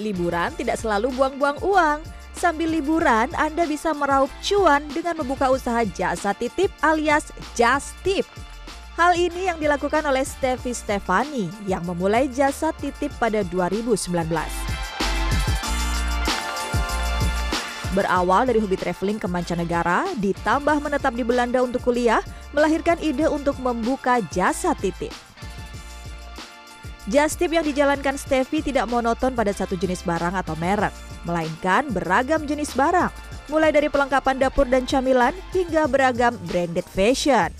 Liburan tidak selalu buang-buang uang. Sambil liburan, Anda bisa meraup cuan dengan membuka usaha jasa titip alias just tip. Hal ini yang dilakukan oleh Steffi Stefani yang memulai jasa titip pada 2019. Berawal dari hobi traveling ke mancanegara, ditambah menetap di Belanda untuk kuliah, melahirkan ide untuk membuka jasa titip. Just tip yang dijalankan Steffi tidak monoton pada satu jenis barang atau merek, melainkan beragam jenis barang, mulai dari pelengkapan dapur dan camilan hingga beragam branded fashion.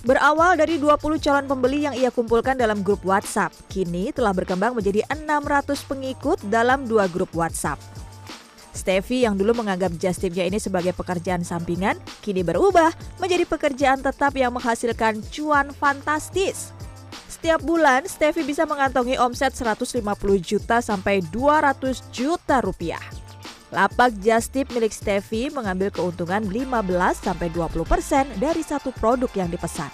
Berawal dari 20 calon pembeli yang ia kumpulkan dalam grup WhatsApp, kini telah berkembang menjadi 600 pengikut dalam dua grup WhatsApp. Steffi yang dulu menganggap just tipnya ini sebagai pekerjaan sampingan, kini berubah menjadi pekerjaan tetap yang menghasilkan cuan fantastis. Setiap bulan, Steffi bisa mengantongi omset 150 juta sampai 200 juta rupiah. Lapak Just Tip milik Steffi mengambil keuntungan 15 sampai 20 persen dari satu produk yang dipesan.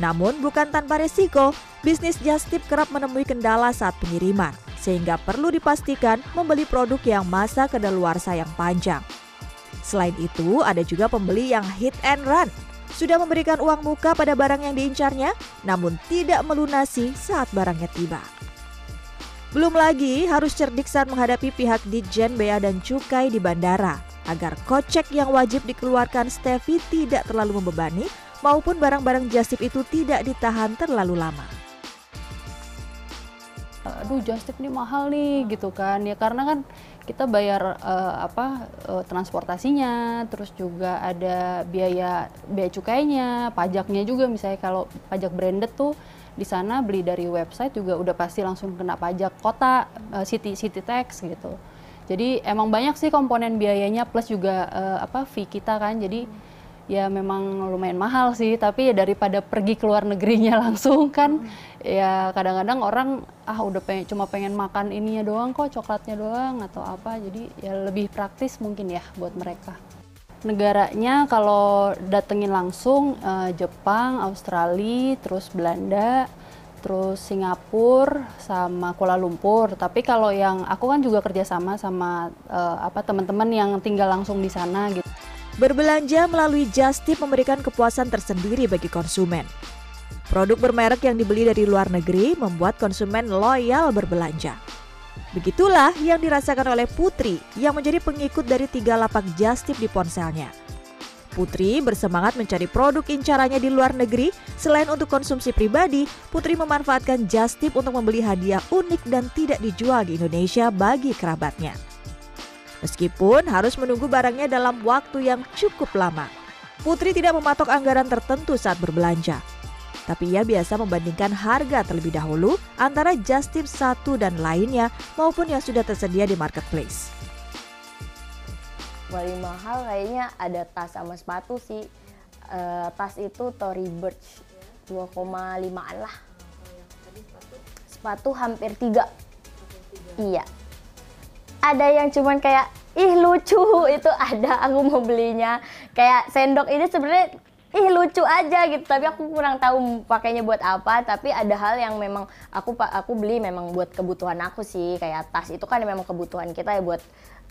Namun bukan tanpa resiko, bisnis Just Tip kerap menemui kendala saat pengiriman sehingga perlu dipastikan membeli produk yang masa kedaluarsa yang panjang. Selain itu, ada juga pembeli yang hit and run. Sudah memberikan uang muka pada barang yang diincarnya, namun tidak melunasi saat barangnya tiba. Belum lagi harus cerdik saat menghadapi pihak Ditjen Bea dan Cukai di bandara agar kocek yang wajib dikeluarkan Steffi tidak terlalu membebani maupun barang-barang jasip itu tidak ditahan terlalu lama aduh tip ini mahal nih gitu kan ya karena kan kita bayar uh, apa uh, transportasinya terus juga ada biaya biaya cukainya pajaknya juga. Misalnya kalau pajak branded tuh di sana beli dari website juga udah pasti langsung kena pajak kota uh, city city tax gitu. Jadi emang banyak sih komponen biayanya plus juga uh, apa fee kita kan. Jadi hmm ya memang lumayan mahal sih tapi ya daripada pergi ke luar negerinya langsung kan hmm. ya kadang-kadang orang ah udah pengen, cuma pengen makan ininya doang kok coklatnya doang atau apa jadi ya lebih praktis mungkin ya buat mereka negaranya kalau datengin langsung uh, Jepang, Australia, terus Belanda, terus Singapura sama Kuala Lumpur. Tapi kalau yang aku kan juga kerjasama sama uh, apa teman-teman yang tinggal langsung di sana gitu. Berbelanja melalui Just Tip memberikan kepuasan tersendiri bagi konsumen. Produk bermerek yang dibeli dari luar negeri membuat konsumen loyal berbelanja. Begitulah yang dirasakan oleh Putri yang menjadi pengikut dari tiga lapak Just Tip di ponselnya. Putri bersemangat mencari produk incarannya di luar negeri. Selain untuk konsumsi pribadi, Putri memanfaatkan Just Tip untuk membeli hadiah unik dan tidak dijual di Indonesia bagi kerabatnya. Meskipun harus menunggu barangnya dalam waktu yang cukup lama. Putri tidak mematok anggaran tertentu saat berbelanja. Tapi ia biasa membandingkan harga terlebih dahulu antara just tip satu dan lainnya maupun yang sudah tersedia di marketplace. Paling mahal kayaknya ada tas sama sepatu sih. Uh, tas itu Tory Burch 2,5an lah. Sepatu hampir tiga. Iya ada yang cuman kayak ih lucu itu ada aku mau belinya. Kayak sendok ini sebenarnya ih lucu aja gitu. Tapi aku kurang tahu pakainya buat apa. Tapi ada hal yang memang aku aku beli memang buat kebutuhan aku sih. Kayak tas itu kan memang kebutuhan kita ya buat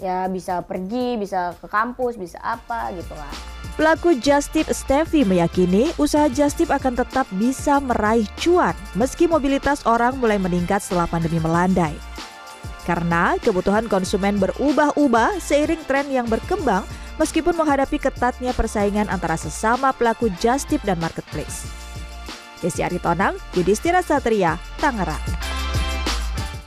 ya bisa pergi bisa ke kampus bisa apa gitu lah. Pelaku Just Tip Steffi meyakini usaha Just Tip akan tetap bisa meraih cuan meski mobilitas orang mulai meningkat setelah pandemi melandai. Karena kebutuhan konsumen berubah-ubah seiring tren yang berkembang meskipun menghadapi ketatnya persaingan antara sesama pelaku just tip dan marketplace. Desi Aritonang, Yudhistira Satria, Tangerang.